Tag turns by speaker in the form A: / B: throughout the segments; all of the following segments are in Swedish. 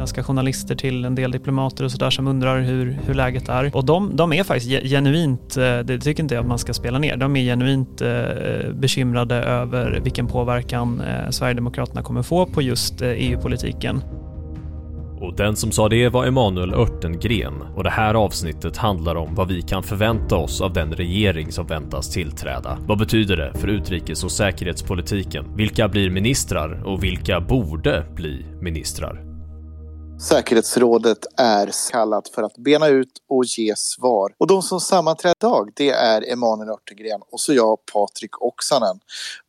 A: Danska journalister till en del diplomater och sådär som undrar hur, hur läget är. Och de, de är faktiskt genuint, eh, det tycker inte jag att man ska spela ner, de är genuint eh, bekymrade över vilken påverkan eh, Sverigedemokraterna kommer få på just e EU-politiken.
B: Och den som sa det var Emanuel Örtengren och det här avsnittet handlar om vad vi kan förvänta oss av den regering som väntas tillträda. Vad betyder det för utrikes och säkerhetspolitiken? Vilka blir ministrar och vilka borde bli ministrar?
C: Säkerhetsrådet är kallat för att bena ut och ge svar. Och de som sammanträder idag det är Emanuel Örtengren och så jag Patrik Oksanen.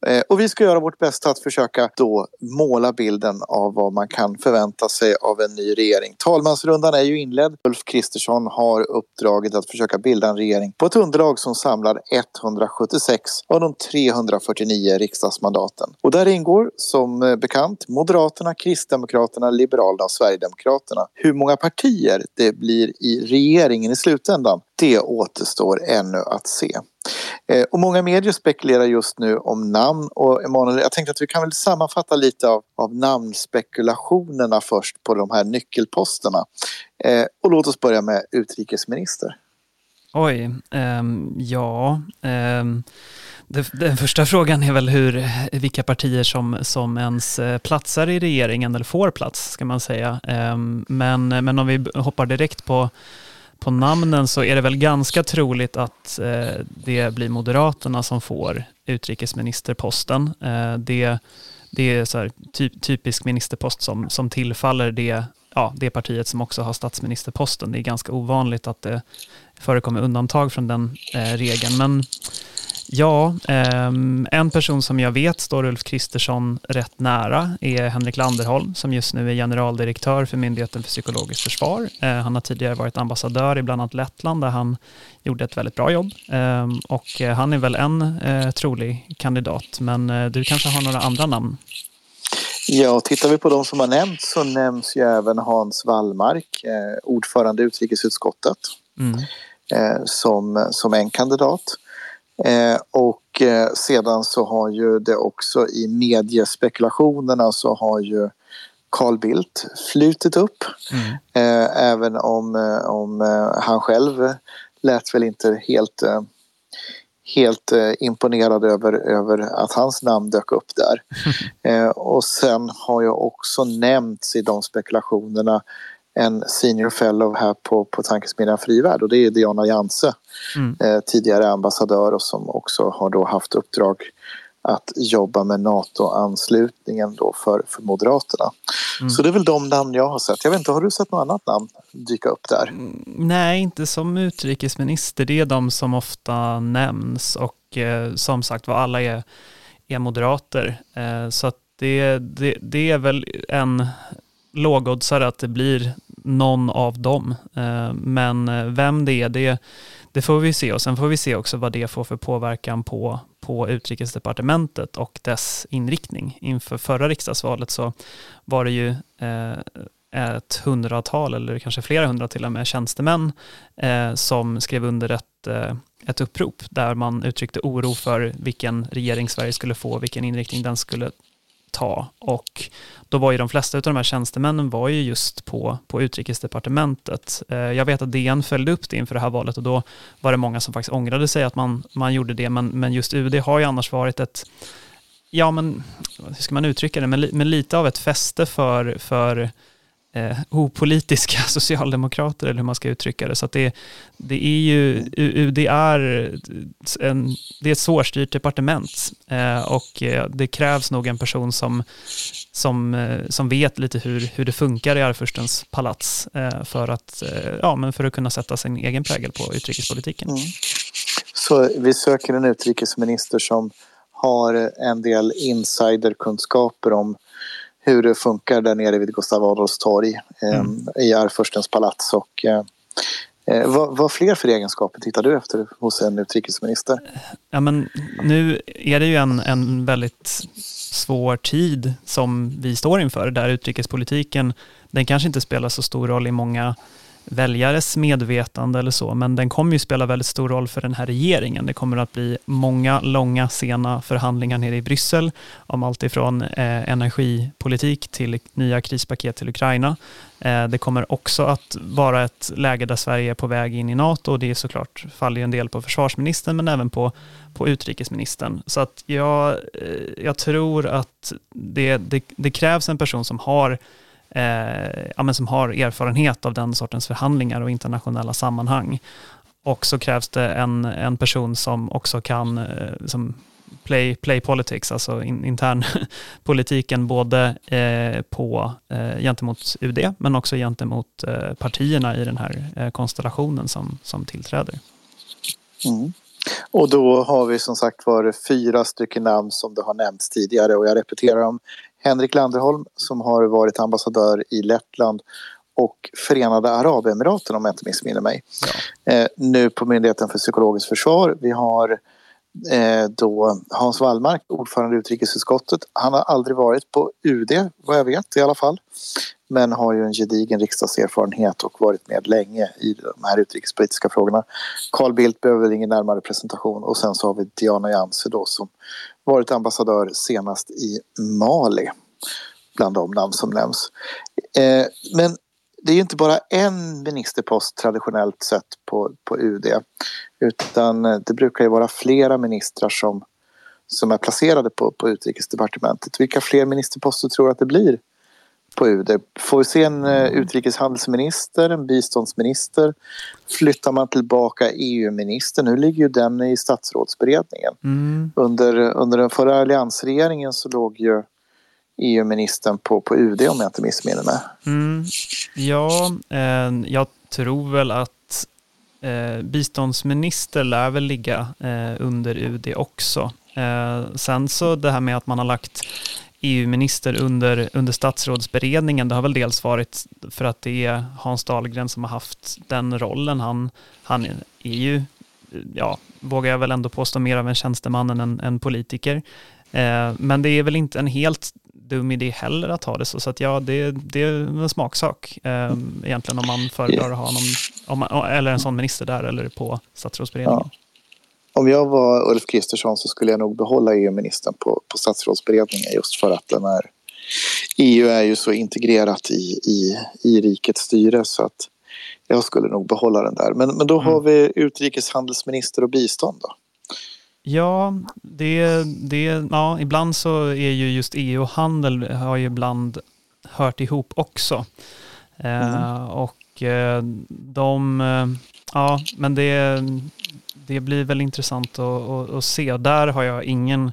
C: Eh, och vi ska göra vårt bästa att försöka då måla bilden av vad man kan förvänta sig av en ny regering. Talmansrundan är ju inledd. Ulf Kristersson har uppdraget att försöka bilda en regering på ett underlag som samlar 176 av de 349 riksdagsmandaten. Och där ingår som bekant Moderaterna, Kristdemokraterna, Liberalerna och Sverigedemokraterna Sverigedemokraterna. Hur många partier det blir i regeringen i slutändan, det återstår ännu att se. Eh, och många medier spekulerar just nu om namn och Emanuel, jag tänkte att vi kan väl sammanfatta lite av, av namnspekulationerna först på de här nyckelposterna. Eh, och låt oss börja med utrikesminister.
A: Oj, um, ja. Um den första frågan är väl hur, vilka partier som, som ens eh, platsar i regeringen, eller får plats, ska man säga. Um, men, men om vi hoppar direkt på, på namnen så är det väl ganska troligt att eh, det blir Moderaterna som får utrikesministerposten. Eh, det, det är så typ, typisk ministerpost som, som tillfaller det, ja, det partiet som också har statsministerposten. Det är ganska ovanligt att det förekommer undantag från den regeln. Men Ja, um, en person som jag vet står Ulf Kristersson rätt nära är Henrik Landerholm som just nu är generaldirektör för Myndigheten för psykologiskt försvar. Uh, han har tidigare varit ambassadör i bland annat Lettland där han gjorde ett väldigt bra jobb. Um, och uh, han är väl en uh, trolig kandidat, men du kanske har några andra namn?
C: Ja, tittar vi på de som har nämnts så nämns ju även Hans Wallmark, ordförande i utrikesutskottet, mm. Som, som en kandidat. Eh, och eh, sedan så har ju det också i mediespekulationerna så har ju Carl Bildt flutit upp. Mm. Eh, även om, eh, om eh, han själv lät väl inte helt helt imponerad över, över att hans namn dök upp där. och sen har jag också nämnts i de spekulationerna en senior fellow här på, på Tankesmedjan Frivärd och det är Diana Janse, mm. eh, tidigare ambassadör och som också har då haft uppdrag att jobba med NATO-anslutningen då för, för Moderaterna. Mm. Så det är väl de namn jag har sett. Jag vet inte, har du sett något annat namn dyka upp där? Mm,
A: nej, inte som utrikesminister. Det är de som ofta nämns och eh, som sagt var alla är, är moderater. Eh, så det, det, det är väl en lågoddsare att det blir någon av dem. Eh, men eh, vem det är, det, det får vi se och sen får vi se också vad det får för påverkan på, på utrikesdepartementet och dess inriktning. Inför förra riksdagsvalet så var det ju eh, ett hundratal eller kanske flera hundra till och med tjänstemän som skrev under ett, ett upprop där man uttryckte oro för vilken regering Sverige skulle få, vilken inriktning den skulle ta. Och då var ju de flesta av de här tjänstemännen var ju just på, på utrikesdepartementet. Eh, jag vet att DN följde upp det inför det här valet och då var det många som faktiskt ångrade sig att man, man gjorde det, men, men just UD har ju annars varit ett ja men hur ska man uttrycka det, men, men lite av ett fäste för, för eh, opolitiska socialdemokrater eller hur man ska uttrycka det. Så att det, det är ju, UD är, en, det är ett svårstyrt departement eh, och eh, det krävs nog en person som, som, eh, som vet lite hur, hur det funkar i Arvfurstens palats eh, för, att, eh, ja, men för att kunna sätta sin egen prägel på utrikespolitiken. Mm.
C: Så vi söker en utrikesminister som har en del insiderkunskaper om hur det funkar där nere vid Gustav Adolfs torg eh, mm. i Arvfurstens palats. Och, eh, eh, vad, vad fler för egenskaper tittar du efter hos en utrikesminister?
A: Ja, men nu är det ju en, en väldigt svår tid som vi står inför, där utrikespolitiken, den kanske inte spelar så stor roll i många väljares medvetande eller så, men den kommer ju spela väldigt stor roll för den här regeringen. Det kommer att bli många långa, sena förhandlingar nere i Bryssel om allt ifrån eh, energipolitik till nya krispaket till Ukraina. Eh, det kommer också att vara ett läge där Sverige är på väg in i NATO och det är såklart faller en del på försvarsministern men även på, på utrikesministern. Så att jag, eh, jag tror att det, det, det krävs en person som har Eh, ja, men som har erfarenhet av den sortens förhandlingar och internationella sammanhang. Och så krävs det en, en person som också kan eh, som play, play politics, alltså in, intern politiken både eh, på, eh, gentemot UD men också gentemot eh, partierna i den här eh, konstellationen som, som tillträder.
C: Mm. Och då har vi som sagt var fyra stycken namn som det har nämnts tidigare och jag repeterar dem. Henrik Landerholm som har varit ambassadör i Lettland och Förenade Arabemiraten om jag inte missminner mig. Ja. Eh, nu på Myndigheten för psykologiskt försvar. Vi har eh, då Hans Wallmark, ordförande i utrikesutskottet. Han har aldrig varit på UD vad jag vet i alla fall. Men har ju en gedigen riksdagserfarenhet och varit med länge i de här utrikespolitiska frågorna. Carl Bildt behöver ingen närmare presentation och sen så har vi Diana Janse då som varit ambassadör senast i Mali bland de namn som nämns. Eh, men det är ju inte bara en ministerpost traditionellt sett på, på UD utan eh, det brukar ju vara flera ministrar som, som är placerade på, på utrikesdepartementet. Vilka fler ministerposter tror du att det blir på UD? Får vi se en eh, utrikeshandelsminister, en biståndsminister? Flyttar man tillbaka EU-minister? Nu ligger ju den i statsrådsberedningen. Mm. Under, under den förra alliansregeringen så låg ju EU-ministern på, på UD om jag inte missminner mig.
A: Mm. Ja, eh, jag tror väl att eh, biståndsminister lär väl ligga eh, under UD också. Eh, sen så det här med att man har lagt EU-minister under, under statsrådsberedningen, det har väl dels varit för att det är Hans Dahlgren som har haft den rollen. Han, han är ju, ja, vågar jag väl ändå påstå, mer av en tjänsteman än en, en politiker. Eh, men det är väl inte en helt dum idé heller att ha det så. Så att ja, det, det är en smaksak eh, egentligen om man föredrar att ha någon, om man, eller en sån minister där eller på statsrådsberedningen. Ja.
C: Om jag var Ulf Kristersson så skulle jag nog behålla EU-ministern på, på statsrådsberedningen just för att den är EU är ju så integrerat i, i, i rikets styre så att jag skulle nog behålla den där. Men, men då mm. har vi utrikeshandelsminister och bistånd då?
A: Ja, det, det, ja, ibland så är ju just EU och handel har ju ibland hört ihop också. Eh, mm. Eh, och de, eh, ja, men det, det blir väl intressant att, att, att se. Där har jag ingen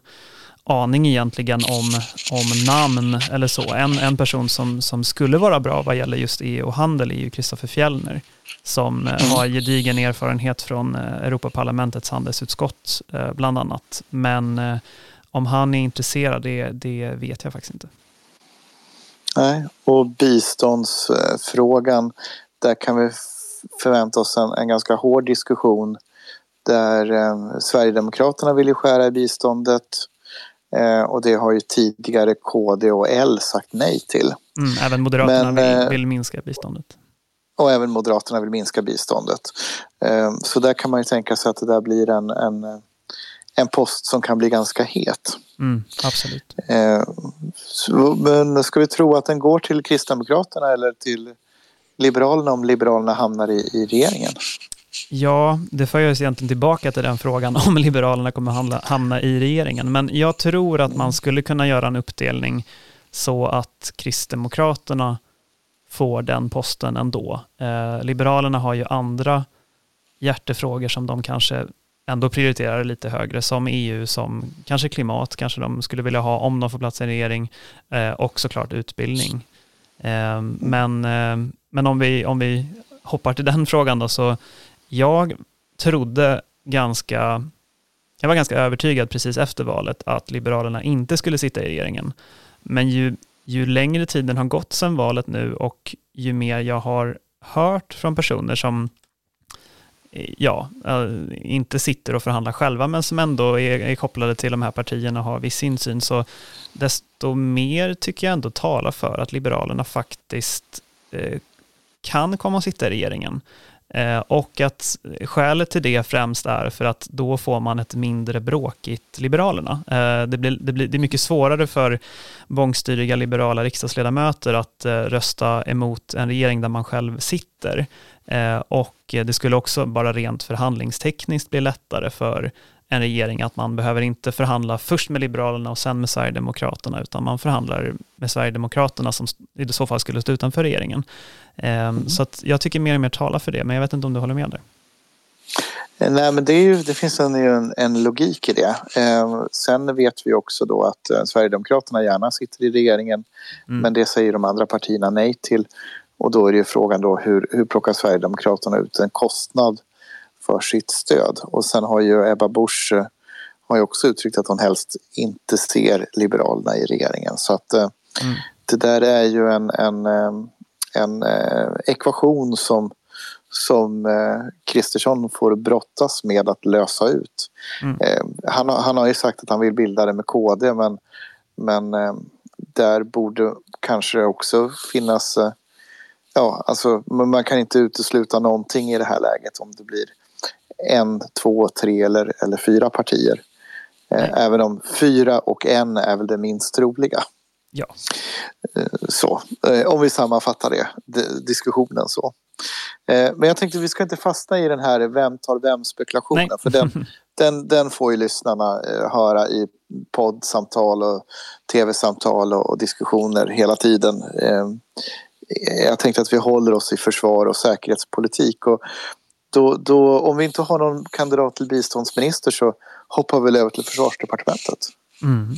A: aning egentligen om, om namn eller så. En, en person som, som skulle vara bra vad gäller just EU och handel är ju Kristoffer Fjellner som eh, mm. har gedigen erfarenhet från eh, Europaparlamentets handelsutskott eh, bland annat. Men om han är intresserad, det, det vet jag faktiskt inte.
C: Nej, och biståndsfrågan, där kan vi förvänta oss en, en ganska hård diskussion där eh, Sverigedemokraterna vill ju skära i biståndet eh, och det har ju tidigare KD och L sagt nej till.
A: Mm, även Moderaterna Men, vill, vill minska biståndet
C: och även Moderaterna vill minska biståndet. Ehm, så där kan man ju tänka sig att det där blir en, en, en post som kan bli ganska het.
A: Mm, absolut.
C: Ehm, men ska vi tro att den går till Kristdemokraterna eller till Liberalerna om Liberalerna hamnar i, i regeringen?
A: Ja, det för oss egentligen tillbaka till den frågan om Liberalerna kommer hamna, hamna i regeringen. Men jag tror att man skulle kunna göra en uppdelning så att Kristdemokraterna får den posten ändå. Eh, Liberalerna har ju andra hjärtefrågor som de kanske ändå prioriterar lite högre, som EU, som kanske klimat, kanske de skulle vilja ha om de får plats i en regering, eh, och såklart utbildning. Eh, men, eh, men om, vi, om vi hoppar till den frågan då, så jag trodde ganska, jag var ganska övertygad precis efter valet att Liberalerna inte skulle sitta i regeringen. Men ju ju längre tiden har gått sedan valet nu och ju mer jag har hört från personer som eh, ja, eh, inte sitter och förhandlar själva, men som ändå är, är kopplade till de här partierna och har viss insyn, så desto mer tycker jag ändå talar för att Liberalerna faktiskt eh, kan komma att sitta i regeringen. Eh, och att skälet till det främst är för att då får man ett mindre bråkigt Liberalerna. Eh, det, blir, det, blir, det är mycket svårare för bångstyriga liberala riksdagsledamöter att eh, rösta emot en regering där man själv sitter. Och det skulle också bara rent förhandlingstekniskt bli lättare för en regering att man behöver inte förhandla först med Liberalerna och sen med Sverigedemokraterna, utan man förhandlar med Sverigedemokraterna som i så fall skulle stå utanför regeringen. Mm. Så jag tycker mer och mer talar för det, men jag vet inte om du håller med där.
C: Eh, nej, men det, ju, det finns en, en, logik i det. Eh, sen vet vi också då att eh, Sverigedemokraterna gärna sitter i regeringen, mm. men det säger de andra partierna nej till. Och då är det ju frågan då hur, hur plockar Sverigedemokraterna ut en kostnad för sitt stöd. Och sen har ju Ebba Busch eh, har ju också uttryckt att hon helst inte ser Liberalerna i regeringen. Så att eh, mm. det där är ju en, en, eh, en ekvation som som Kristersson får brottas med att lösa ut. Mm. Han, han har ju sagt att han vill bilda det med KD men, men där borde kanske också finnas Ja, alltså man kan inte utesluta någonting i det här läget om det blir en, två, tre eller, eller fyra partier. Eh, även om fyra och en är väl det minst troliga.
A: Ja.
C: Eh, så, eh, om vi sammanfattar det, diskussionen så. Men jag tänkte vi ska inte fastna i den här vem tar vem spekulationen för den, den, den får ju lyssnarna höra i poddsamtal och tv-samtal och diskussioner hela tiden. Jag tänkte att vi håller oss i försvar och säkerhetspolitik och då, då, om vi inte har någon kandidat till biståndsminister så hoppar vi väl över till försvarsdepartementet. Mm.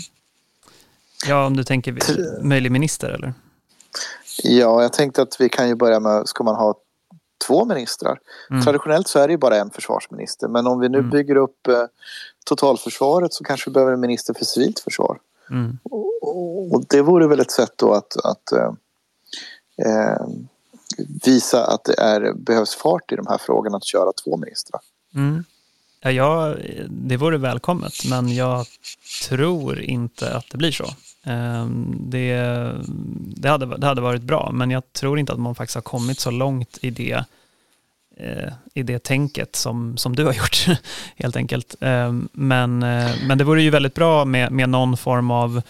A: Ja, om du tänker möjlig minister eller?
C: Ja, jag tänkte att vi kan ju börja med, ska man ha två ministrar? Mm. Traditionellt så är det ju bara en försvarsminister, men om vi nu mm. bygger upp eh, totalförsvaret så kanske vi behöver en minister för civilt försvar. Mm. Och, och, det vore väl ett sätt då att, att eh, eh visa att det är, behövs fart i de här frågorna att köra två ministrar.
A: Mm. Ja, ja, det vore välkommet, men jag tror inte att det blir så. Ehm, det, det, hade, det hade varit bra, men jag tror inte att man faktiskt har kommit så långt i det, eh, i det tänket som, som du har gjort, helt enkelt. Ehm, men, eh, men det vore ju väldigt bra med, med någon form av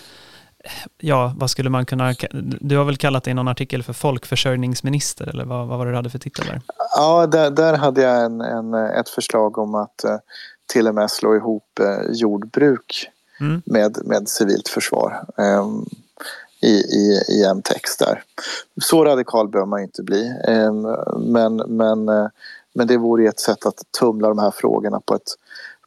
A: ja, vad skulle man kunna... Du har väl kallat det i någon artikel för folkförsörjningsminister, eller vad, vad var det du hade för titel där?
C: Ja, där, där hade jag en, en, ett förslag om att uh, till och med slå ihop uh, jordbruk mm. med, med civilt försvar um, i, i, i en text där. Så radikal bör man inte bli, um, men, men, uh, men det vore ett sätt att tumla de här frågorna på ett,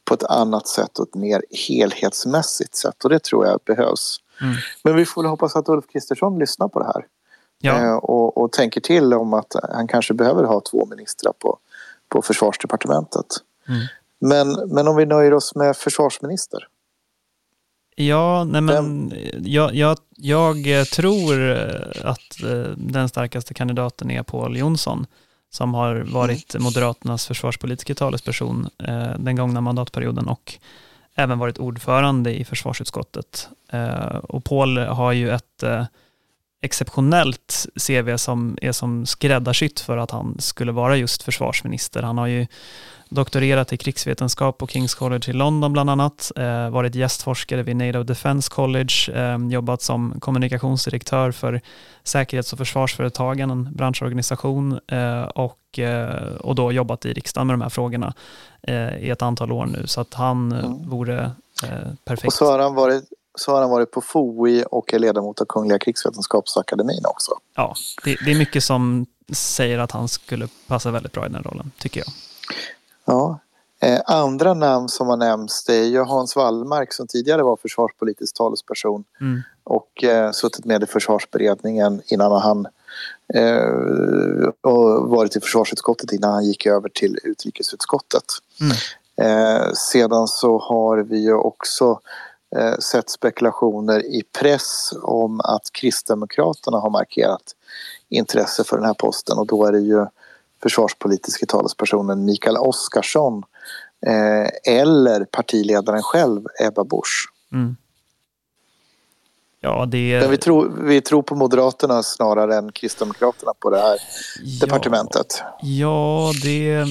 C: på ett annat sätt och ett mer helhetsmässigt sätt och det tror jag behövs. Mm. Men vi får väl hoppas att Ulf Kristersson lyssnar på det här. Ja. Eh, och, och, tänker till om att han kanske behöver ha två ministrar på, på försvarsdepartementet. Mm. Men, men om vi nöjer oss med försvarsminister?
A: Ja, nej men jag, jag, jag, tror att eh, den starkaste kandidaten är Paul Jonsson som har varit mm. Moderaternas försvarspolitiska talesperson eh, den gångna mandatperioden och även varit ordförande i försvarsutskottet. Eh, och Paul har ju ett eh, exceptionellt CV som är som skräddarsytt för att han skulle vara just försvarsminister. Han har ju doktorerat i krigsvetenskap på Kings College i London bland annat, eh, varit gästforskare vid NATO Defense College, eh, jobbat som kommunikationsdirektör för säkerhets och försvarsföretagen, en branschorganisation eh, och, eh, och då jobbat i riksdagen med de här frågorna eh, i ett antal år nu, så att han mm. vore perfekt.
C: Och så har han varit så har han varit på FOI och är ledamot av Kungliga krigsvetenskapsakademin också.
A: Ja, det, det, är mycket som säger att han skulle passa väldigt bra i den rollen, tycker jag.
C: Ja. Eh, andra namn som har nämnts det är ju Hans Wallmark som tidigare var försvarspolitisk talesperson mm. och eh, suttit med i försvarsberedningen innan han eh, och varit i försvarsutskottet innan han gick över till utrikesutskottet. Mm. Eh, sedan så har vi ju också eh, sett spekulationer i press om att Kristdemokraterna har markerat intresse för den här posten och då är det ju försvarspolitiska talespersonen Mikael Oscarsson eh, eller partiledaren själv, Ebba Busch. Mm.
A: Ja, det
C: Men vi tror, vi tror på Moderaterna snarare än Kristdemokraterna på det här ja, departementet.
A: Ja, det...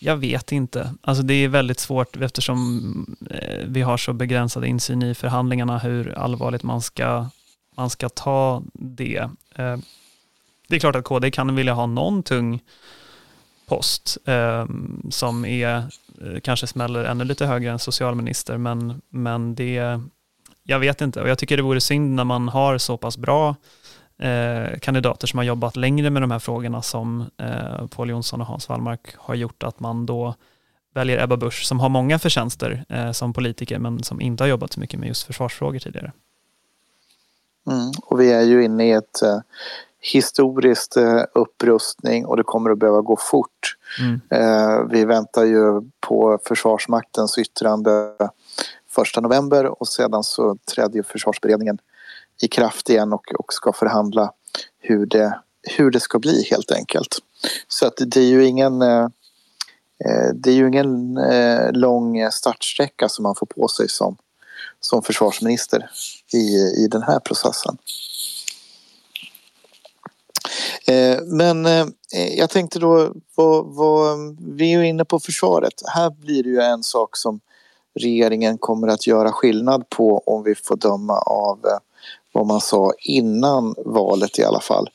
A: Jag vet inte. Alltså det är väldigt svårt eftersom eh, vi har så begränsad insyn i förhandlingarna hur allvarligt man ska, man ska ta det. Det är klart att KD kan vilja ha någon tung post eh, som är, eh, kanske smäller ännu lite högre än socialminister, men, men det, jag vet inte. Och jag tycker det vore synd när man har så pass bra eh, kandidater som har jobbat längre med de här frågorna som eh, Paul Jonsson och Hans Wallmark har gjort, att man då väljer Ebba Busch som har många förtjänster eh, som politiker men som inte har jobbat så mycket med just försvarsfrågor tidigare.
C: Mm, och vi är ju inne i ett eh, historiskt eh, upprustning och det kommer att behöva gå fort. Mm. Eh, vi väntar ju på Försvarsmaktens yttrande första november och sedan så trädde försvarsberedningen i kraft igen och, och ska förhandla hur det, hur det ska bli helt enkelt. Så att det är ju ingen eh, det är ju ingen lång startsträcka som man får på sig som, som försvarsminister i, i den här processen. Men jag tänkte då, vad, vad, vi är ju inne på försvaret. Här blir det ju en sak som regeringen kommer att göra skillnad på om vi får döma av vad man sa innan valet i alla fall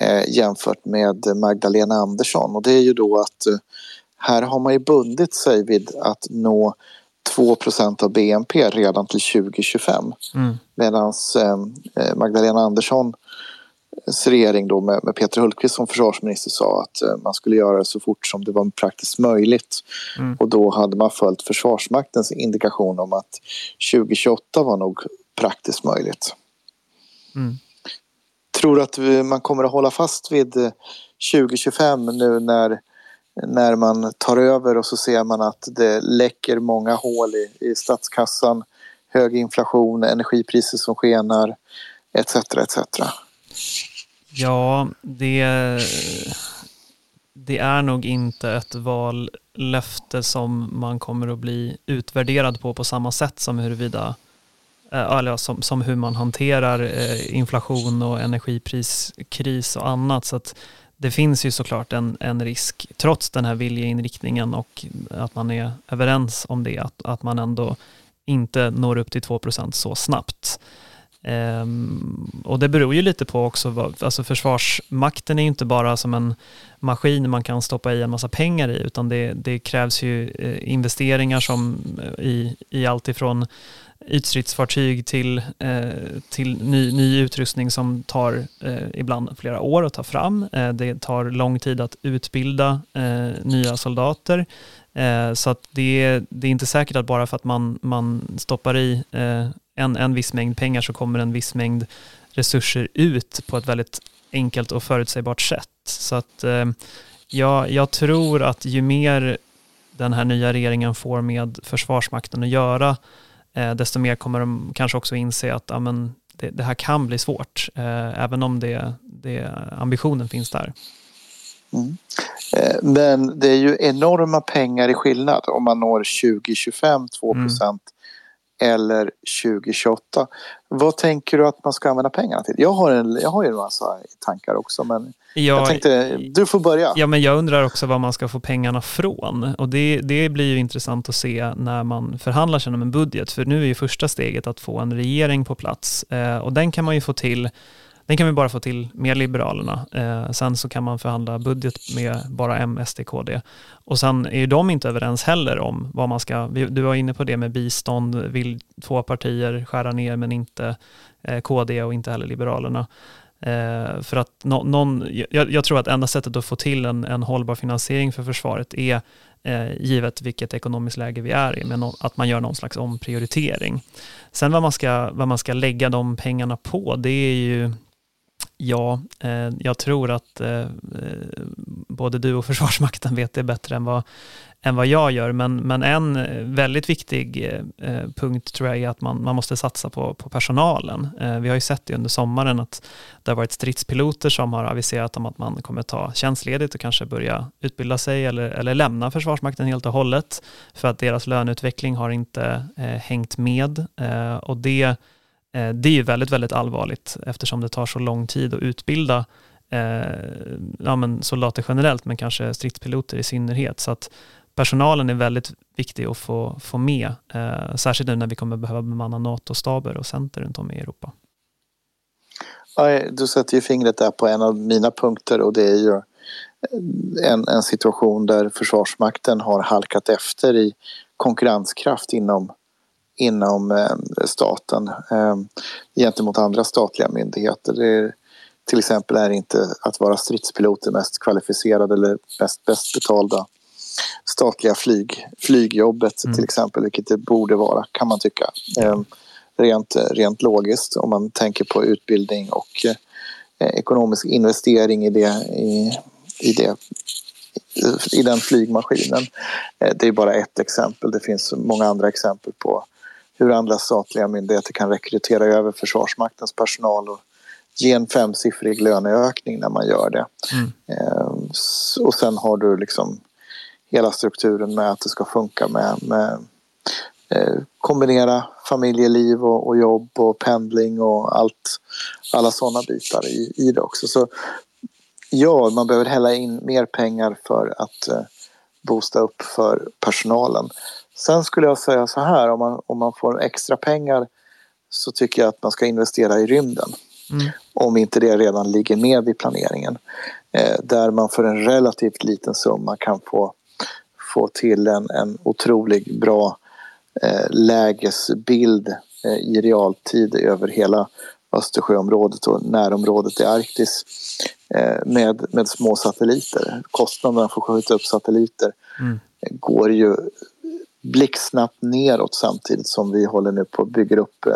C: eh, jämfört med Magdalena Andersson och det är ju då att eh, här har man ju bundit sig vid att nå 2% av BNP redan till 2025 mm. medan eh, eh, Magdalena Andersson regering då med, med, Peter Hultqvist som försvarsminister sa att eh, man skulle göra det så fort som det var praktiskt möjligt. Mm. Och då hade man följt Försvarsmaktens indikation om att 2028 var nog praktiskt möjligt. Mm. Tror att man kommer att hålla fast vid 2025 nu när, när man tar över och så ser man att det läcker många hål i, i statskassan, hög inflation, energipriser som skenar etc. etc.
A: Ja, det, det är nog inte ett vallöfte som man kommer att bli utvärderad på på samma sätt som huruvida eh, eller som, som hur man hanterar eh, inflation och energipriskris och annat. Så att det finns ju såklart en, en risk, trots den här viljeinriktningen och att man är överens om det, att, att man ändå inte når upp till 2% så snabbt. Um, och det beror ju lite på också, vad, alltså försvarsmakten är ju inte bara som en maskin man kan stoppa i en massa pengar i, utan det, det krävs ju eh, investeringar som eh, i, i allt ifrån ytstridsfartyg till, eh, till ny, ny utrustning som tar eh, ibland flera år att ta fram. Eh, det tar lång tid att utbilda eh, nya soldater. Eh, så att det, det är inte säkert att bara för att man, man stoppar i eh, en, en viss mängd pengar så kommer en viss mängd resurser ut på ett väldigt enkelt och förutsägbart sätt. Så att jag, jag tror att ju mer den här nya regeringen får med Försvarsmakten att göra, eh, desto mer kommer de kanske också inse att ja, men det, det här kan bli svårt, eh, även om det, det, ambitionen finns där.
C: Mm. Eh, men det är ju enorma pengar i skillnad om man når 2025 2 procent mm. Eller 2028. Vad tänker du att man ska använda pengarna till? Jag har, en, jag har ju en massa tankar också men Ja, jag tänkte, du får börja.
A: Ja, men jag undrar också var man ska få pengarna från. Och det, det blir ju intressant att se när man förhandlar sig om en budget. För nu är ju första steget att få en regering på plats. Eh, och den kan man ju få till den kan vi bara få till med Liberalerna. Eh, sen så kan man förhandla budget med bara M, SD, KD. Och sen är ju de inte överens heller om vad man ska, du var inne på det med bistånd, vill två partier skära ner men inte eh, KD och inte heller Liberalerna. Eh, för att no, någon, jag, jag, tror att enda sättet att få till en, en hållbar finansiering för försvaret är eh, givet vilket ekonomiskt läge vi är i, men no, att man gör någon slags omprioritering. Sen vad man ska, vad man ska lägga de pengarna på, det är ju Ja, eh, jag tror att eh, eh, både du och Försvarsmakten vet det bättre än vad, än vad jag gör. Men, men en eh, väldigt viktig eh, eh, punkt tror jag är att man, man måste satsa på, på personalen. Eh, vi har ju sett det under sommaren att det har varit stridspiloter som har aviserat om att man kommer ta tjänstledigt och kanske börja utbilda sig eller, eller lämna Försvarsmakten helt och hållet för att deras löneutveckling har inte hängt med. och det Eh, det är ju väldigt, väldigt allvarligt eftersom det tar så lång tid att utbilda eh, ja, men soldater generellt, men kanske stridspiloter i synnerhet. Så att personalen är väldigt viktig att få, få med, eh, särskilt nu när vi kommer behöva bemanna NATO-staber och center runt om i Europa.
C: Ja, du sätter ju fingret där på en av mina punkter och det är ju en, en situation där Försvarsmakten har halkat efter i konkurrenskraft inom, inom eh, staten eh, gentemot andra statliga myndigheter. Det är, till exempel är inte att vara stridspilot det mest kvalificerade eller mest bäst betalda statliga flyg, flygjobbet mm. till exempel, vilket det borde vara kan man tycka. Eh, rent, rent logiskt om man tänker på utbildning och eh, ekonomisk investering i det, i, i det i den flygmaskinen. Eh, det är bara ett exempel. Det finns många andra exempel på hur andra statliga myndigheter kan rekrytera över Försvarsmaktens personal och ge en femsiffrig löneökning när man gör det. Mm. Eh, och sen har du liksom hela strukturen med att det ska funka med, med Eh, kombinera familjeliv och, och, jobb och pendling och allt, alla sådana bitar i, i det också. Så ja, man behöver hälla in mer pengar för att eh, boosta upp för personalen. Sen skulle jag säga så här, om man, om man får extra pengar så tycker jag att man ska investera i rymden. Mm. Om inte det redan ligger med i planeringen. Eh, där man för en relativt liten summa kan få, få till en, en otroligt bra Eh, lägesbild eh, i realtid över hela Östersjöområdet och närområdet i Arktis eh, med, med små satelliter. Kostnaderna för att skjuta upp satelliter mm. går ju blixtsnabbt neråt samtidigt som vi håller nu på att bygga upp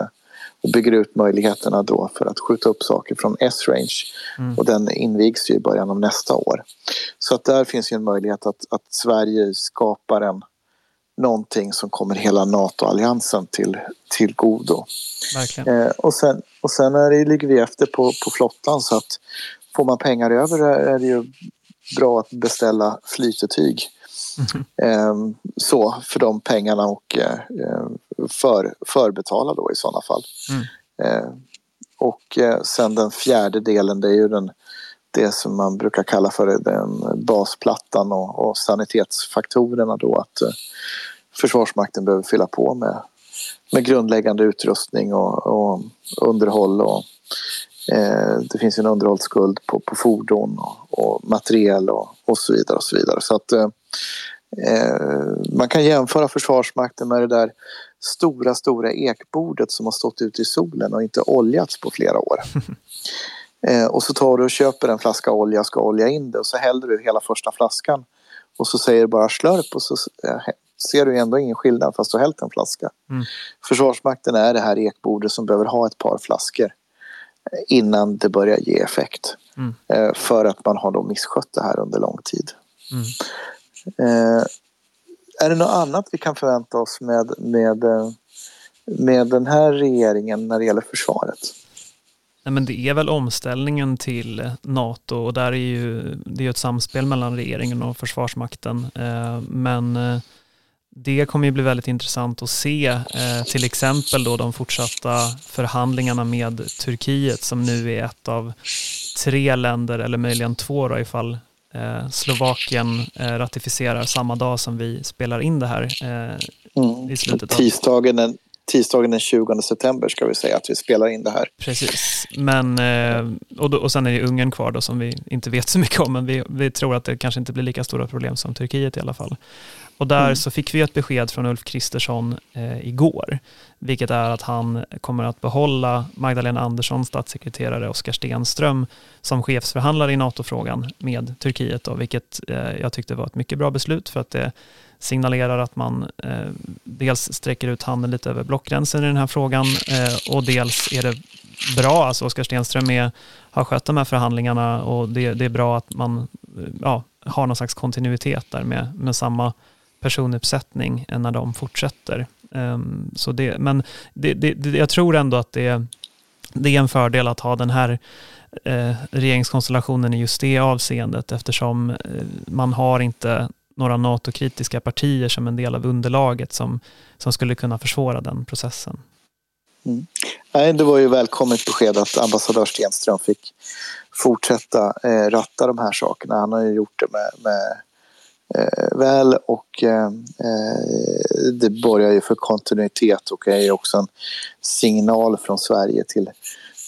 C: och bygger ut möjligheterna då för att skjuta upp saker från S-range. Mm. Och den invigs ju i början av nästa år. Så att där finns ju en möjlighet att, att Sverige skapar en, någonting som kommer hela NATO-alliansen till, till godo. Eh, och, sen, och sen är det, ligger vi efter på, på flottan så att får man pengar över är det ju bra att beställa flytetyg. Mm. Så för de pengarna och eh, för, förbetala då i sådana fall. Mm. Eh, och eh, sen den fjärde delen det är ju den det som man brukar kalla för den basplattan och, och sanitetsfaktorerna då att eh, Försvarsmakten behöver fylla på med, med grundläggande utrustning och, och underhåll. Och, det finns en underhållsskuld på, på fordon och, och materiel och, och så vidare. och så vidare. Så att man kan jämföra Försvarsmakten med det där stora, stora ekbordet som har stått ute i solen och inte oljats på flera år. Eh, och så tar du och köper en flaska olja, ska olja in det och så häller du hela första flaskan och så säger du bara slurp och så eh, ser du ändå ingen skillnad fast du har hällt en flaska. Mm. Försvarsmakten är det här ekbordet som behöver ha ett par flaskor innan det börjar ge effekt. Mm. Eh, för att man har då misskött det här under lång tid. Mm. Eh, är det något annat vi kan förvänta oss med, med, eh, med den här regeringen när det gäller försvaret?
A: Nej, men det är väl omställningen till NATO och där är ju, det är ett samspel mellan regeringen och Försvarsmakten. Eh, men eh, det kommer ju bli väldigt intressant att se eh, till exempel då de fortsatta förhandlingarna med Turkiet som nu är ett av tre länder eller möjligen två då ifall eh, Slovakien eh, ratificerar samma dag som vi spelar in det här eh,
C: mm. i slutet av... Tisdagen den, tisdagen den 20 september ska vi säga att vi spelar in det här.
A: Precis, men, eh, och, då, och sen är det Ungern kvar då som vi inte vet så mycket om, men vi, vi tror att det kanske inte blir lika stora problem som Turkiet i alla fall. Och där mm. så fick vi ett besked från Ulf Kristersson eh, igår, vilket är att han kommer att behålla Magdalena Andersson, statssekreterare Oskar Stenström som chefsförhandlare i NATO-frågan med Turkiet, då, vilket eh, jag tyckte var ett mycket bra beslut för att det signalerar att man eh, dels sträcker ut handen lite över blockgränsen i den här frågan eh, och dels är det bra, alltså Oskar Stenström är, har skött de här förhandlingarna och det, det är bra att man eh, ja, har någon slags kontinuitet där med, med samma personuppsättning när de fortsätter. Um, så det, men det, det, jag tror ändå att det, det är en fördel att ha den här eh, regeringskonstellationen i just det avseendet eftersom eh, man har inte några NATO-kritiska partier som en del av underlaget som, som skulle kunna försvåra den processen.
C: Mm. Nej, det var ju välkommet besked att ambassadör Stenström fick fortsätta eh, ratta de här sakerna. Han har ju gjort det med, med väl och eh, eh det borgar ju för kontinuitet och är ju också en signal från Sverige till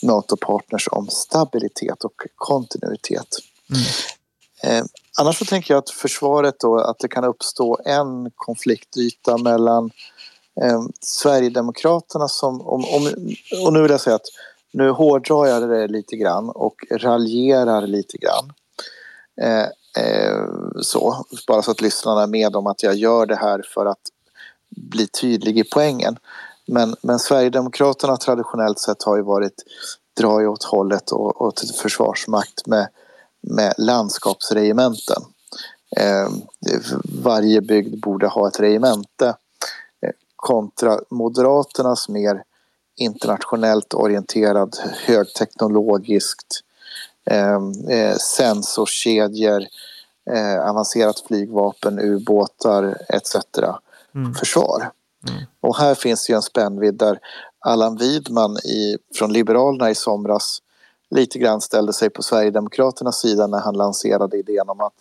C: NATO-partners om stabilitet och kontinuitet. Mm. Eh, annars så tänker jag att försvaret då, att det kan uppstå en konfliktyta mellan eh, Sverigedemokraterna som, om, om, och nu vill jag säga att nu hårdrar jag det lite grann och raljerar lite grann. Eh, eh, så, bara så att lyssnarna är med om att jag gör det här för att bli tydlig i poängen. Men, men Sverigedemokraterna traditionellt sett har ju varit dra i åt hållet och, och till försvarsmakt med, med landskapsregementen. Eh, varje bygd borde ha ett regemente eh, kontra Moderaternas mer internationellt orienterad, högteknologiskt, eh, eh, sensorkedjor, eh, avancerat flygvapen, ubåtar etc. Mm. försvar. Mm. Och här finns ju en spännvidd där Allan Widman i, från Liberalerna i somras lite grann ställde sig på Sverigedemokraternas sida när han lanserade idén om att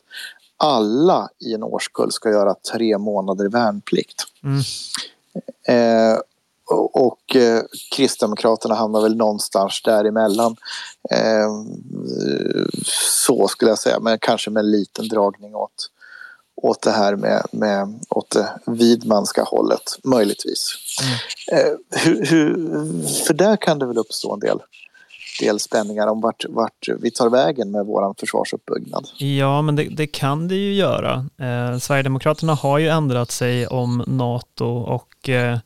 C: alla i en årskull ska göra tre månader värnplikt. Mm. Eh, och eh, Kristdemokraterna hamnar väl någonstans däremellan. Eh, så skulle jag säga, men kanske med en liten dragning åt, åt det här med, med åt det Widmanska hållet, möjligtvis. Mm. Eh, hur, hur, för där kan det väl uppstå en del del spänningar om vart, vart vi tar vägen med vår försvarsuppbyggnad.
A: Ja, men det, det kan det ju göra. Eh, Sverigedemokraterna har ju ändrat sig om NATO och eh,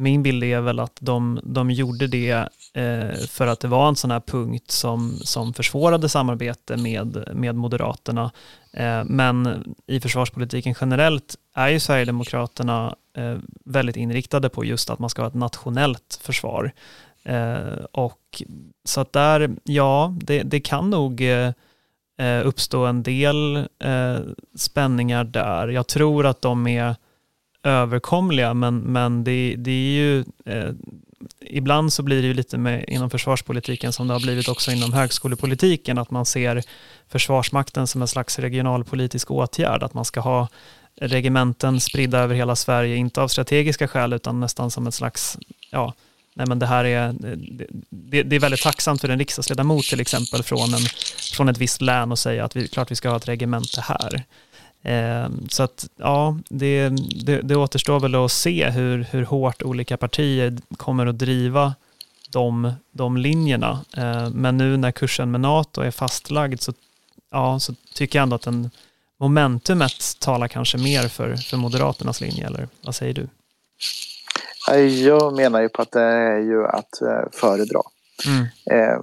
A: min bild är väl att de, de gjorde det eh, för att det var en sån här punkt som, som försvårade samarbete med, med Moderaterna. Eh, men i försvarspolitiken generellt är ju Sverigedemokraterna eh, väldigt inriktade på just att man ska ha ett nationellt försvar. Eh, och så att där, ja, det, det kan nog eh, uppstå en del eh, spänningar där. Jag tror att de är överkomliga, men, men det, det är ju eh, ibland så blir det ju lite med inom försvarspolitiken som det har blivit också inom högskolepolitiken, att man ser Försvarsmakten som en slags regionalpolitisk åtgärd, att man ska ha regementen spridda över hela Sverige, inte av strategiska skäl utan nästan som ett slags, ja, nej men det här är, det, det, är väldigt tacksamt för en riksdagsledamot till exempel från, en, från ett visst län att säga att vi, klart vi ska ha ett regemente här. Ehm, så att ja, det, det, det återstår väl att se hur, hur hårt olika partier kommer att driva de, de linjerna. Ehm, men nu när kursen med NATO är fastlagd så, ja, så tycker jag ändå att den, momentumet talar kanske mer för, för Moderaternas linje, eller vad säger du?
C: Jag menar ju på att det är ju att eh, föredra. Mm. Eh,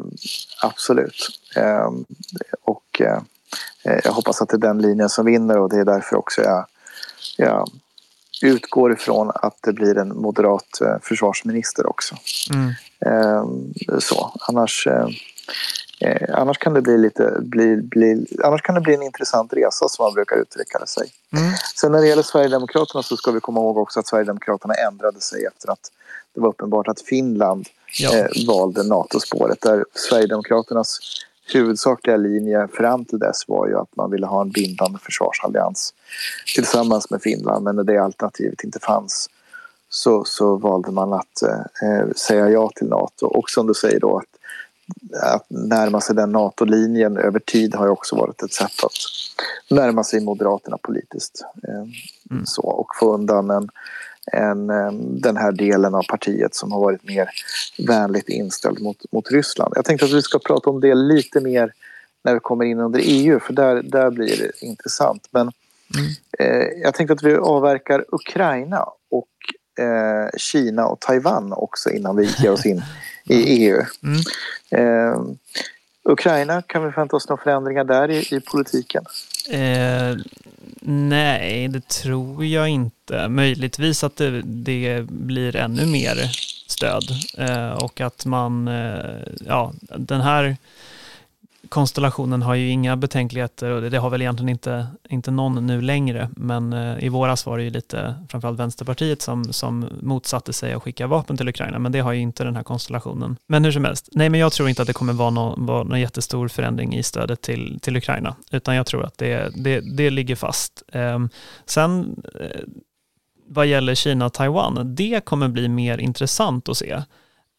C: absolut. Eh, och eh, Eh, jag hoppas att det är den linjen som vinner och det är därför också jag, jag utgår ifrån att det blir en moderat eh, försvarsminister också. Mm. Ehm, så, annars, eh, annars kan det bli lite, bli, bli, annars kan det bli en intressant resa som man brukar uttrycka det sig. Mm. Sen när det gäller Sverigedemokraterna så ska vi komma ihåg också att Sverigedemokraterna ändrade sig efter att det var uppenbart att Finland ja. eh, valde NATO-spåret där Sverigedemokraternas huvudsakliga linje fram till dess var ju att man ville ha en bindande försvarsallians tillsammans med Finland. Men när det alternativet inte fanns så, så valde man att eh, säga ja till Nato. Och som du säger då att, att närma sig den NATO-linjen över tid har ju också varit ett sätt att närma sig Moderaterna politiskt. Eh, mm. så, och få undan en, än eh, den här delen av partiet som har varit mer vänligt inställd mot, mot Ryssland. Jag tänkte att vi ska prata om det lite mer när vi kommer in under EU för där, där blir det intressant. Men mm. eh, jag tänkte att vi avverkar Ukraina och eh, Kina och Taiwan också innan vi ger oss in i EU. Mm. Eh, Ukraina, kan vi förvänta oss några förändringar där i, i politiken?
A: Nej, det tror jag inte. Möjligtvis att det, det blir ännu mer stöd eh, och att man, eh, ja, den här konstellationen har ju inga betänkligheter och det har väl egentligen inte, inte någon nu längre. Men eh, i våras var det ju lite, framförallt Vänsterpartiet som, som motsatte sig att skicka vapen till Ukraina, men det har ju inte den här konstellationen. Men hur som helst, nej men jag tror inte att det kommer vara någon, vara någon jättestor förändring i stödet till, till Ukraina, utan jag tror att det, det, det ligger fast. Eh, sen eh, vad gäller Kina och Taiwan, det kommer bli mer intressant att se.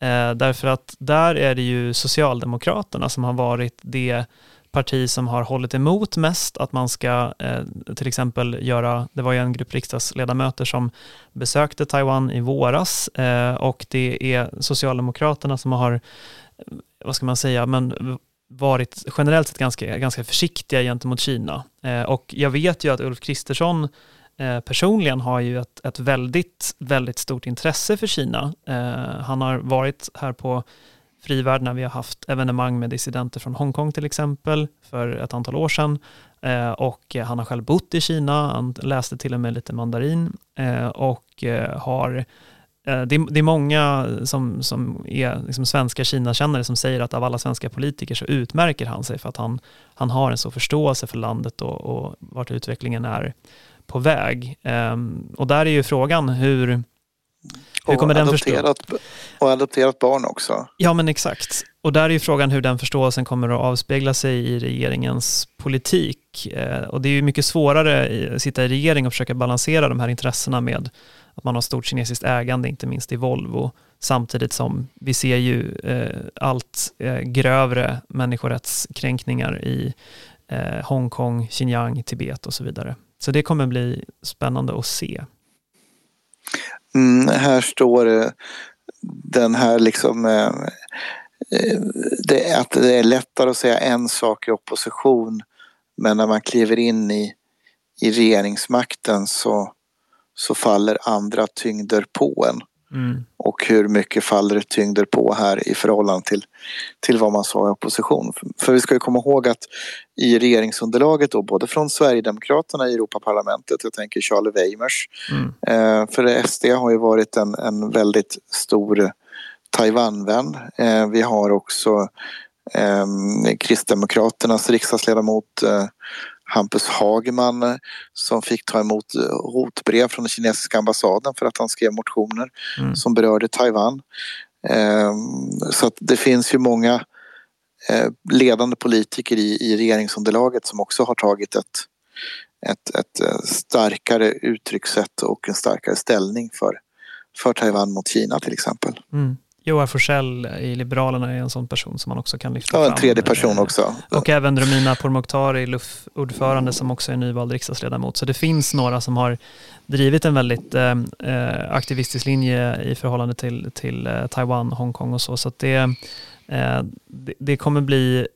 A: Eh, därför att där är det ju Socialdemokraterna som har varit det parti som har hållit emot mest att man ska eh, till exempel göra, det var ju en grupp riksdagsledamöter som besökte Taiwan i våras eh, och det är Socialdemokraterna som har, eh, vad ska man säga, men varit generellt sett ganska, ganska försiktiga gentemot Kina. Eh, och jag vet ju att Ulf Kristersson Eh, personligen har ju ett, ett väldigt, väldigt stort intresse för Kina. Eh, han har varit här på Frivärd när vi har haft evenemang med dissidenter från Hongkong till exempel för ett antal år sedan. Eh, och han har själv bott i Kina, han läste till och med lite mandarin eh, och eh, har eh, det är, många som, som är liksom svenska Kina-kännare som säger att av alla svenska politiker så utmärker han sig för att han, han har en så förståelse för landet och, och vart utvecklingen är på väg. Um, och där är ju frågan hur, hur kommer den förstå?
C: Och adopterat barn också.
A: Ja men exakt. Och där är ju frågan hur den förståelsen kommer att avspegla sig i regeringens politik. Eh, och det är ju mycket svårare att sitta i regering och försöka balansera de här intressena med att man har stort kinesiskt ägande, inte minst i Volvo, samtidigt som vi ser ju eh, allt eh, grövre människorättskränkningar i eh, Hongkong, Xinjiang, Tibet och så vidare. Så det kommer bli spännande att se.
C: Mm, här står det den här liksom eh, eh, det, att det är lättare att säga en sak i opposition men när man kliver in i, i regeringsmakten så, så faller andra tyngder på en. Mm. Och hur mycket faller det tyngder på här i förhållande till, till vad man sa i opposition. För vi ska ju komma ihåg att i regeringsunderlaget då, både från Sverigedemokraterna i Europaparlamentet, jag tänker Charlie Weimers, mm. eh, för SD har ju varit en, en väldigt stor Taiwanvän. Eh, vi har också eh, Kristdemokraternas riksdagsledamot eh, Hampus Hagman eh, som fick ta emot eh, hotbrev från den kinesiska ambassaden för att han skrev motioner mm. som berörde Taiwan. Ehm, så det finns ju många eh, ledande politiker i, i regeringsunderlaget som också har tagit ett, ett, ett starkare uttryckssätt och en starkare ställning för, för Taiwan mot Kina till exempel.
A: Mm. Joar Forsell i Liberalerna är en sån person som man också kan lyfta
C: fram.
A: Ja,
C: en tredje person också.
A: Och även Romina Pourmokhtari, LUF-ordförande som också är nyvald riksdagsledamot. Så det finns några som har drivit en väldigt eh, eh aktivistisk linje i förhållande till, till eh, Taiwan, Hongkong och så. Så det, eh, det, det, kommer bli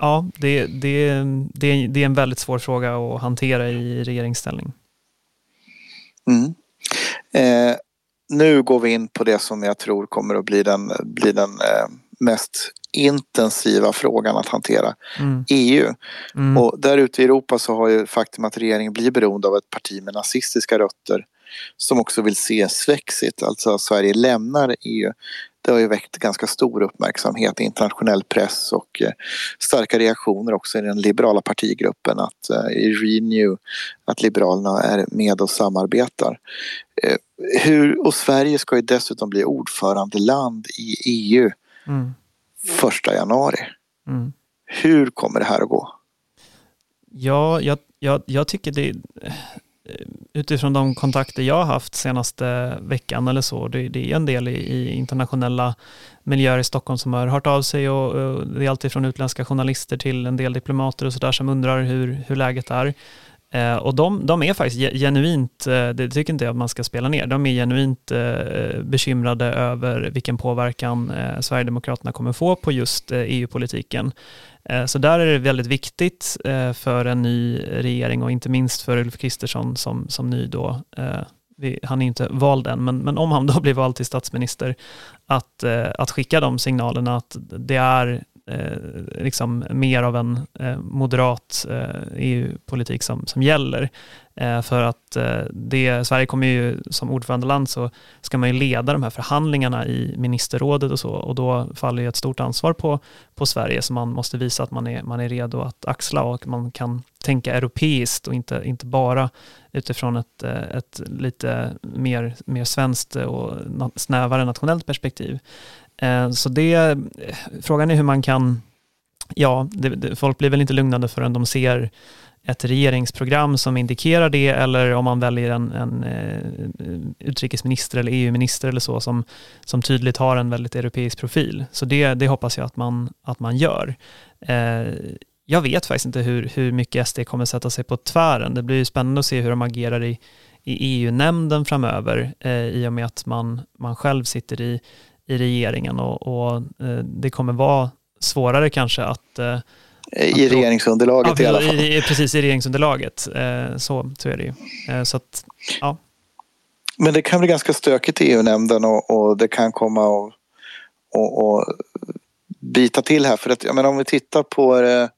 A: Ja, det, det, det, det är en väldigt svår fråga att hantera i regeringsställning.
C: Mm. Eh, nu går vi in på det som jag tror kommer att bli den, bli den eh, mest intensiva frågan att hantera. Mm. EU. Mm. Och där ute i Europa så har ju faktum att regeringen blir beroende av ett parti med nazistiska rötter som också vill se Svexit, alltså att Sverige lämnar EU det har ju väckt ganska stor uppmärksamhet i internationell press och eh, starka reaktioner också i den liberala partigruppen att eh, i Renew att Liberalerna är med och samarbetar. Eh, hur, och Sverige ska ju dessutom bli ordförandeland i EU mm. första januari. Mm. Hur kommer det här att gå?
A: Ja, jag, jag, jag tycker det Eh, utifrån de kontakter jag har haft senaste veckan eller så, det, det är en del i, i, internationella miljöer i Stockholm som har hört av sig och, och det är alltid från utländska journalister till en del diplomater och sådär som undrar hur, hur läget är. Eh, och de, de är faktiskt genuint, eh, det tycker inte jag att man ska spela ner, de är genuint eh, bekymrade över vilken påverkan eh, Sverigedemokraterna kommer få på just eh, EU-politiken. Eh, så där är det väldigt viktigt eh, för en ny regering och inte minst för Ulf Kristersson som, som ny då, eh, han är inte vald än, men, men om han då blir vald till statsminister, att, eh, att skicka de signalerna att det är Eh, liksom mer av en eh, moderat eh, EU-politik som, som gäller. Eh, för att eh, det, Sverige kommer ju som ordförandeland så ska man ju leda de här förhandlingarna i ministerrådet och så och då faller ju ett stort ansvar på, på Sverige Så man måste visa att man är, man är redo att axla och man kan tänka europeiskt och inte, inte bara utifrån ett, eh, ett lite mer, mer svenskt och snävare nationellt perspektiv. Eh, så det, eh, frågan är hur man kan, ja, det, folk blir väl inte lugnade förrän de ser ett regeringsprogram som indikerar det eller om man väljer en, en eh, utrikesminister eller EU-minister eller så som, som tydligt har en väldigt europeisk profil. Så det, det hoppas jag att man, att man gör. Eh, jag vet faktiskt inte hur, hur mycket SD kommer sätta sig på tvären. Det blir spännande att se hur de agerar i, i EU-nämnden framöver eh, i och med att man, man själv sitter i, i regeringen och, och eh, det kommer vara svårare kanske att eh,
C: i regeringsunderlaget ja, i alla fall.
A: I, precis, i regeringsunderlaget. Eh, så, så är det ju. Så att, ja.
C: Men det kan bli ganska stökigt i EU-nämnden och, och, det kan komma och, och, och bita till här. För att, jag menar, om vi tittar på det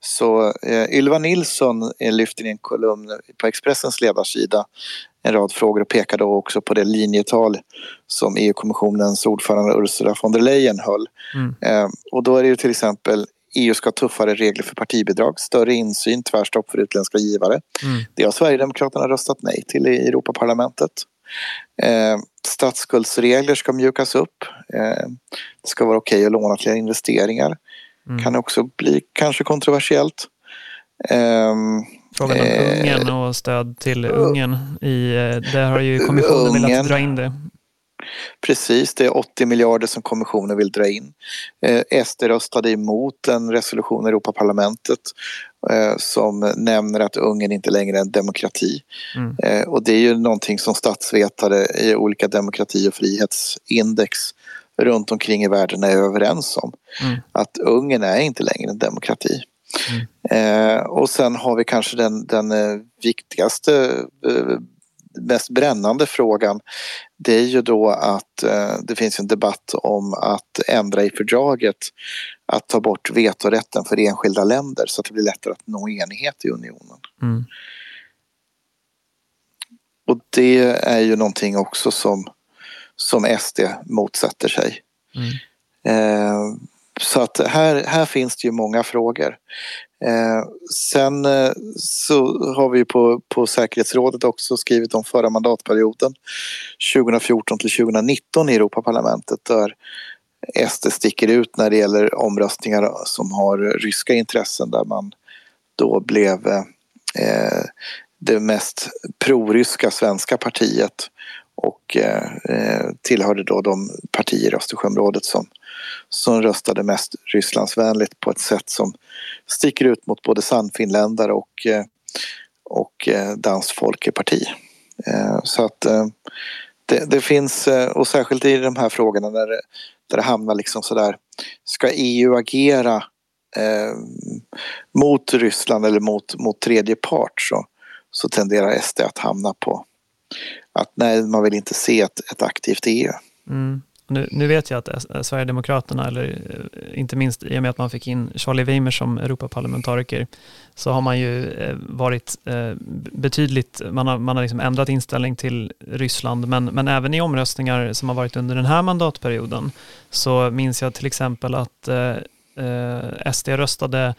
C: så eh, Ylva Nilsson lyfter i en kolumn på Expressens ledarsida en rad frågor och pekar då också på det linjetal som EU-kommissionens ordförande Ursula von der Leyen höll. Mm. Eh, och då är det ju till exempel EU ska ha tuffare regler för partibidrag, större insyn, tvärstopp för utländska givare. Mm. Det har Sverigedemokraterna röstat nej till i Europaparlamentet. Eh, statsskuldsregler ska mjukas upp. Eh, det ska vara okej okay att låna till investeringar. Mm. Kan också bli kanske kontroversiellt.
A: Eh, Frågan om eh, Ungern och stöd till Ungern. I, eh, där har ju kommissionen Ungern, velat dra in det.
C: Precis, det är 80 miljarder som kommissionen vill dra in. Eh, SD röstade emot en resolution i Europaparlamentet eh, som nämner att Ungern inte längre är en demokrati. Mm. Eh, och det är ju någonting som statsvetare i olika demokrati och frihetsindex runt omkring i världen är överens om. Mm. Att Ungern är inte längre en demokrati. Mm. Eh, och sen har vi kanske den, den eh, viktigaste eh, mest brännande frågan det är ju då att eh, det finns en debatt om att ändra i fördraget att ta bort vetorätten för enskilda länder så att det blir lättare att nå enighet i unionen. Mm. Och det är ju någonting också som, som SD motsätter sig. Mm. Eh, så att här, här finns det ju många frågor. Eh, sen eh, så har vi på, på säkerhetsrådet också skrivit om förra mandatperioden 2014 till 2019 i Europaparlamentet där SD sticker ut när det gäller omröstningar som har ryska intressen där man då blev eh, det mest proryska svenska partiet och eh, eh tillhörde då de partier i Östersjöområdet som, som röstade mest Rysslandsvänligt på ett sätt som sticker ut mot både sannfinländare och, eh, och eh, Danskt Folkeparti. Eh, så att det, det, finns, och särskilt i de här frågorna där det, där det hamnar liksom sådär, ska EU agera eh, mot Ryssland eller mot, mot tredje part så, så tenderar SD att hamna på att nej, man vill inte se ett, ett aktivt EU.
A: Mm. Nu, nu, vet jag att Sverigedemokraterna, eller eh, inte minst i och med att man fick in Charlie Weimer som Europaparlamentariker, så har man ju eh, varit eh, betydligt, man har, man har liksom ändrat inställning till Ryssland, men, men även i omröstningar som har varit under den här mandatperioden, så minns jag till exempel att eh, SD röstade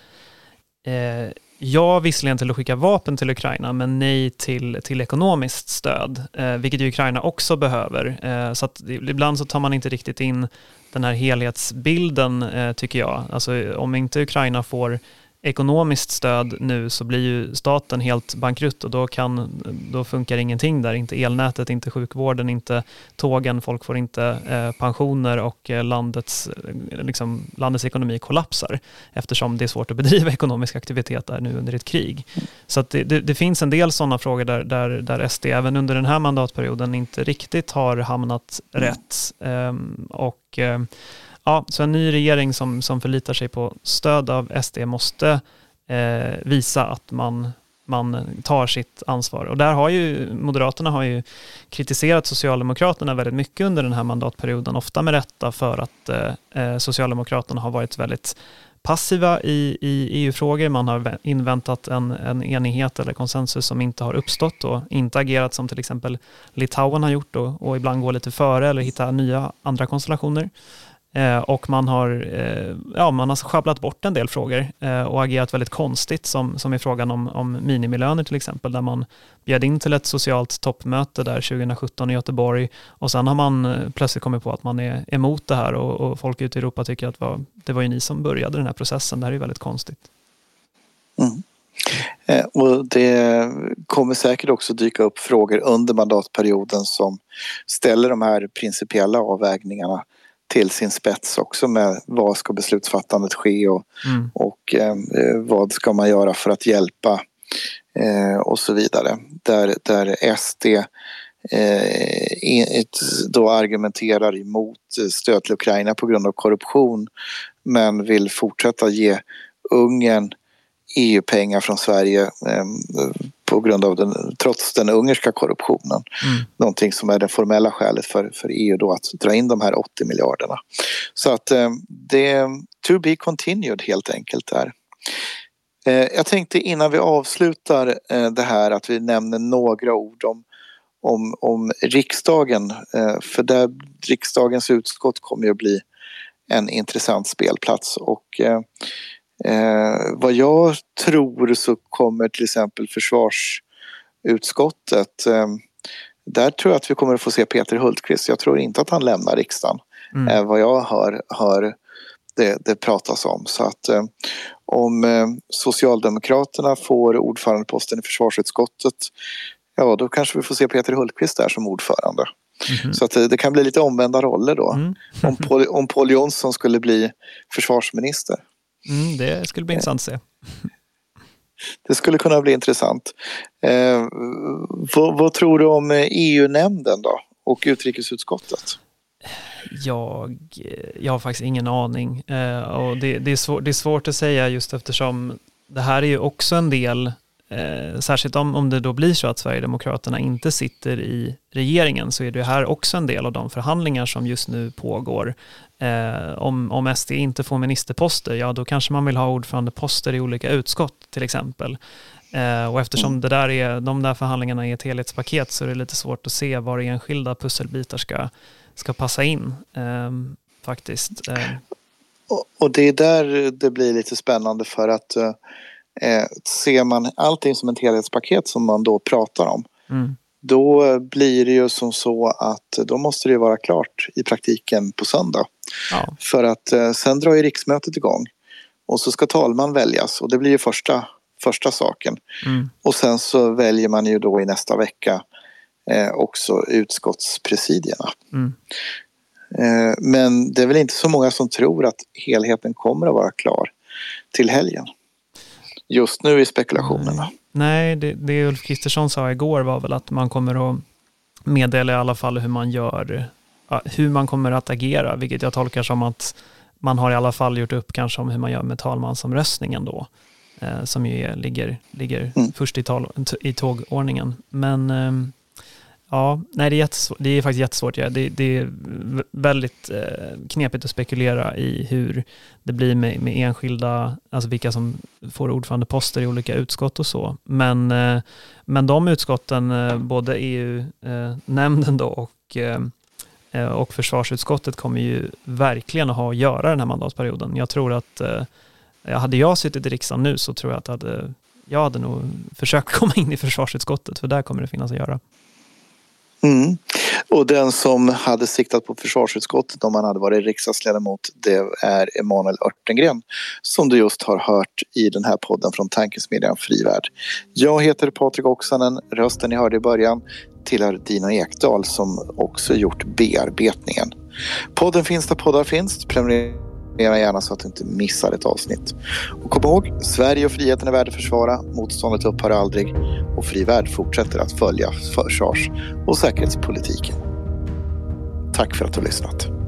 A: eh, ja visserligen till att skicka vapen till Ukraina, men nej till, till ekonomiskt stöd, eh, vilket ju Ukraina också behöver. Eh, så att ibland så tar man inte riktigt in den här helhetsbilden, eh, tycker jag. Alltså om inte Ukraina får ekonomiskt stöd nu så blir ju staten helt bankrutt och då, kan, då funkar ingenting där. Inte elnätet, inte sjukvården, inte tågen, folk får inte eh, pensioner och eh, landets, eh, liksom, landets ekonomi kollapsar eftersom det är svårt att bedriva ekonomisk aktivitet där nu under ett krig. Så det, det, det, finns en del sådana frågor där, där, där SD även under den här mandatperioden inte riktigt har hamnat rätt. Um, och um, Ja, så en ny regering som, som förlitar sig på stöd av SD måste eh, visa att man, man tar sitt ansvar. Och där har ju Moderaterna har ju kritiserat Socialdemokraterna väldigt mycket under den här mandatperioden, ofta med rätta för att eh, eh Socialdemokraterna har varit väldigt passiva i, i EU-frågor. Man har inväntat en, en enighet eller konsensus som inte har uppstått och inte agerat som till exempel Litauen har gjort och, och ibland gå lite före eller hitta nya andra konstellationer. Eh, och man har, eh, ja, man har schabblat bort en del frågor eh, och agerat väldigt konstigt som, som i frågan om, om minimilöner till exempel, där man bjöd in till ett socialt toppmöte där 2017 i Göteborg och sen har man eh, plötsligt kommit på att man är emot det här och, och folk ute i Europa tycker att var, det var ju ni som började den här processen. Det här är väldigt konstigt.
C: Mm. Eh, och det kommer säkert också dyka upp frågor under mandatperioden som ställer de här principiella avvägningarna till sin spets också med vad ska beslutsfattandet ske och, mm. och eh, vad ska man göra för att hjälpa eh, och så vidare. Där, där SD eh, då argumenterar emot stöd till Ukraina på grund av korruption men vill fortsätta ge Ungern EU-pengar från Sverige eh, på grund av den, trots den ungerska korruptionen. Mm. Någonting som är det formella skälet för, för EU då att dra in de här 80 miljarderna. Så att eh, det är to be continued helt enkelt där. Eh, jag tänkte innan vi avslutar eh, det här att vi nämner några ord om om, om riksdagen. Eh, för där riksdagens utskott kommer ju att bli en intressant spelplats och eh, Eh, vad jag tror så kommer till exempel försvarsutskottet eh, där tror jag att vi kommer att få se Peter Hultqvist. Jag tror inte att han lämnar riksdagen. Mm. Eh, vad jag hör, hör det, det pratas om. Så att eh, om eh, Socialdemokraterna får ordförandeposten i försvarsutskottet ja då kanske vi får se Peter Hultqvist där som ordförande. Mm. Så att det, det, kan bli lite omvända roller då. Mm. om, Paul, om Paul Jonsson skulle bli försvarsminister.
A: Mm, det skulle bli intressant att se.
C: Det skulle kunna bli intressant. Eh, vad, vad, tror du om EU-nämnden då och utrikesutskottet?
A: Jag, jag har faktiskt ingen aning. Eh, och det, det, är svår, det är svårt att säga just eftersom det här är ju också en del Eh, särskilt om, om det då blir så att Sverigedemokraterna inte sitter i regeringen så är det här också en del av de förhandlingar som just nu pågår. Eh, om, om SD inte får ministerposter, ja då kanske man vill ha ordförandeposter i olika utskott till exempel. Eh, och eftersom mm. det där är, de där förhandlingarna är ett helhetspaket så är det lite svårt att se var enskilda pusselbitar ska, ska passa in eh, faktiskt. Eh.
C: Och, och, det är där det blir lite spännande för att eh, ser man allting som ett helhetspaket som man då pratar om mm. då blir det ju som så att då måste det vara klart i praktiken på söndag. Ja. För att eh, sen drar ju riksmötet igång och så ska talman väljas och det blir ju första, första saken. Mm. Och sen så väljer man ju då i nästa vecka eh, också utskottspresidierna. Mm. Eh, men det är väl inte så många som tror att helheten kommer att vara klar till helgen just nu i spekulationerna.
A: Nej, det, det Ulf Kristersson sa igår var väl att man kommer att meddela i alla fall hur man gör, hur man kommer att agera, vilket jag tolkar som att man har i alla fall gjort upp kanske om hur man gör med talmansomröstningen då, eh, som ju är, ligger, ligger mm. först i, tal, i tågordningen. Men ehm, Ja, nej det är, det är faktiskt jättesvårt. Ja. Det, det är väldigt eh, knepigt att spekulera i hur det blir med, med enskilda, alltså vilka som får ordförandeposter i olika utskott och så. Men, eh, men de utskotten, eh, både EU-nämnden eh, då och, eh, eh, och försvarsutskottet kommer ju verkligen att ha att göra den här mandatperioden. Jag tror att, eh, hade jag suttit i riksdagen nu så tror jag att jag hade, jag hade nog försökt komma in i försvarsutskottet, för där kommer det finnas att göra.
C: Mm. Och den som hade siktat på försvarsutskottet om han hade varit riksdagsledamot det är Emanuel Örtengren som du just har hört i den här podden från Tankesmedjan Frivärd. Jag heter Patrik Oksanen, rösten ni hörde i början tillhör Dina Ekdal som också gjort bearbetningen. Podden finns där poddar finns. Prenumerera Prenumerera gärna så att du inte missar ett avsnitt. Och kom ihåg, Sverige och friheten är värd att försvara. Motståndet upphör aldrig. Och Fri Värld fortsätter att följa försvars och säkerhetspolitiken. Tack för att du har lyssnat.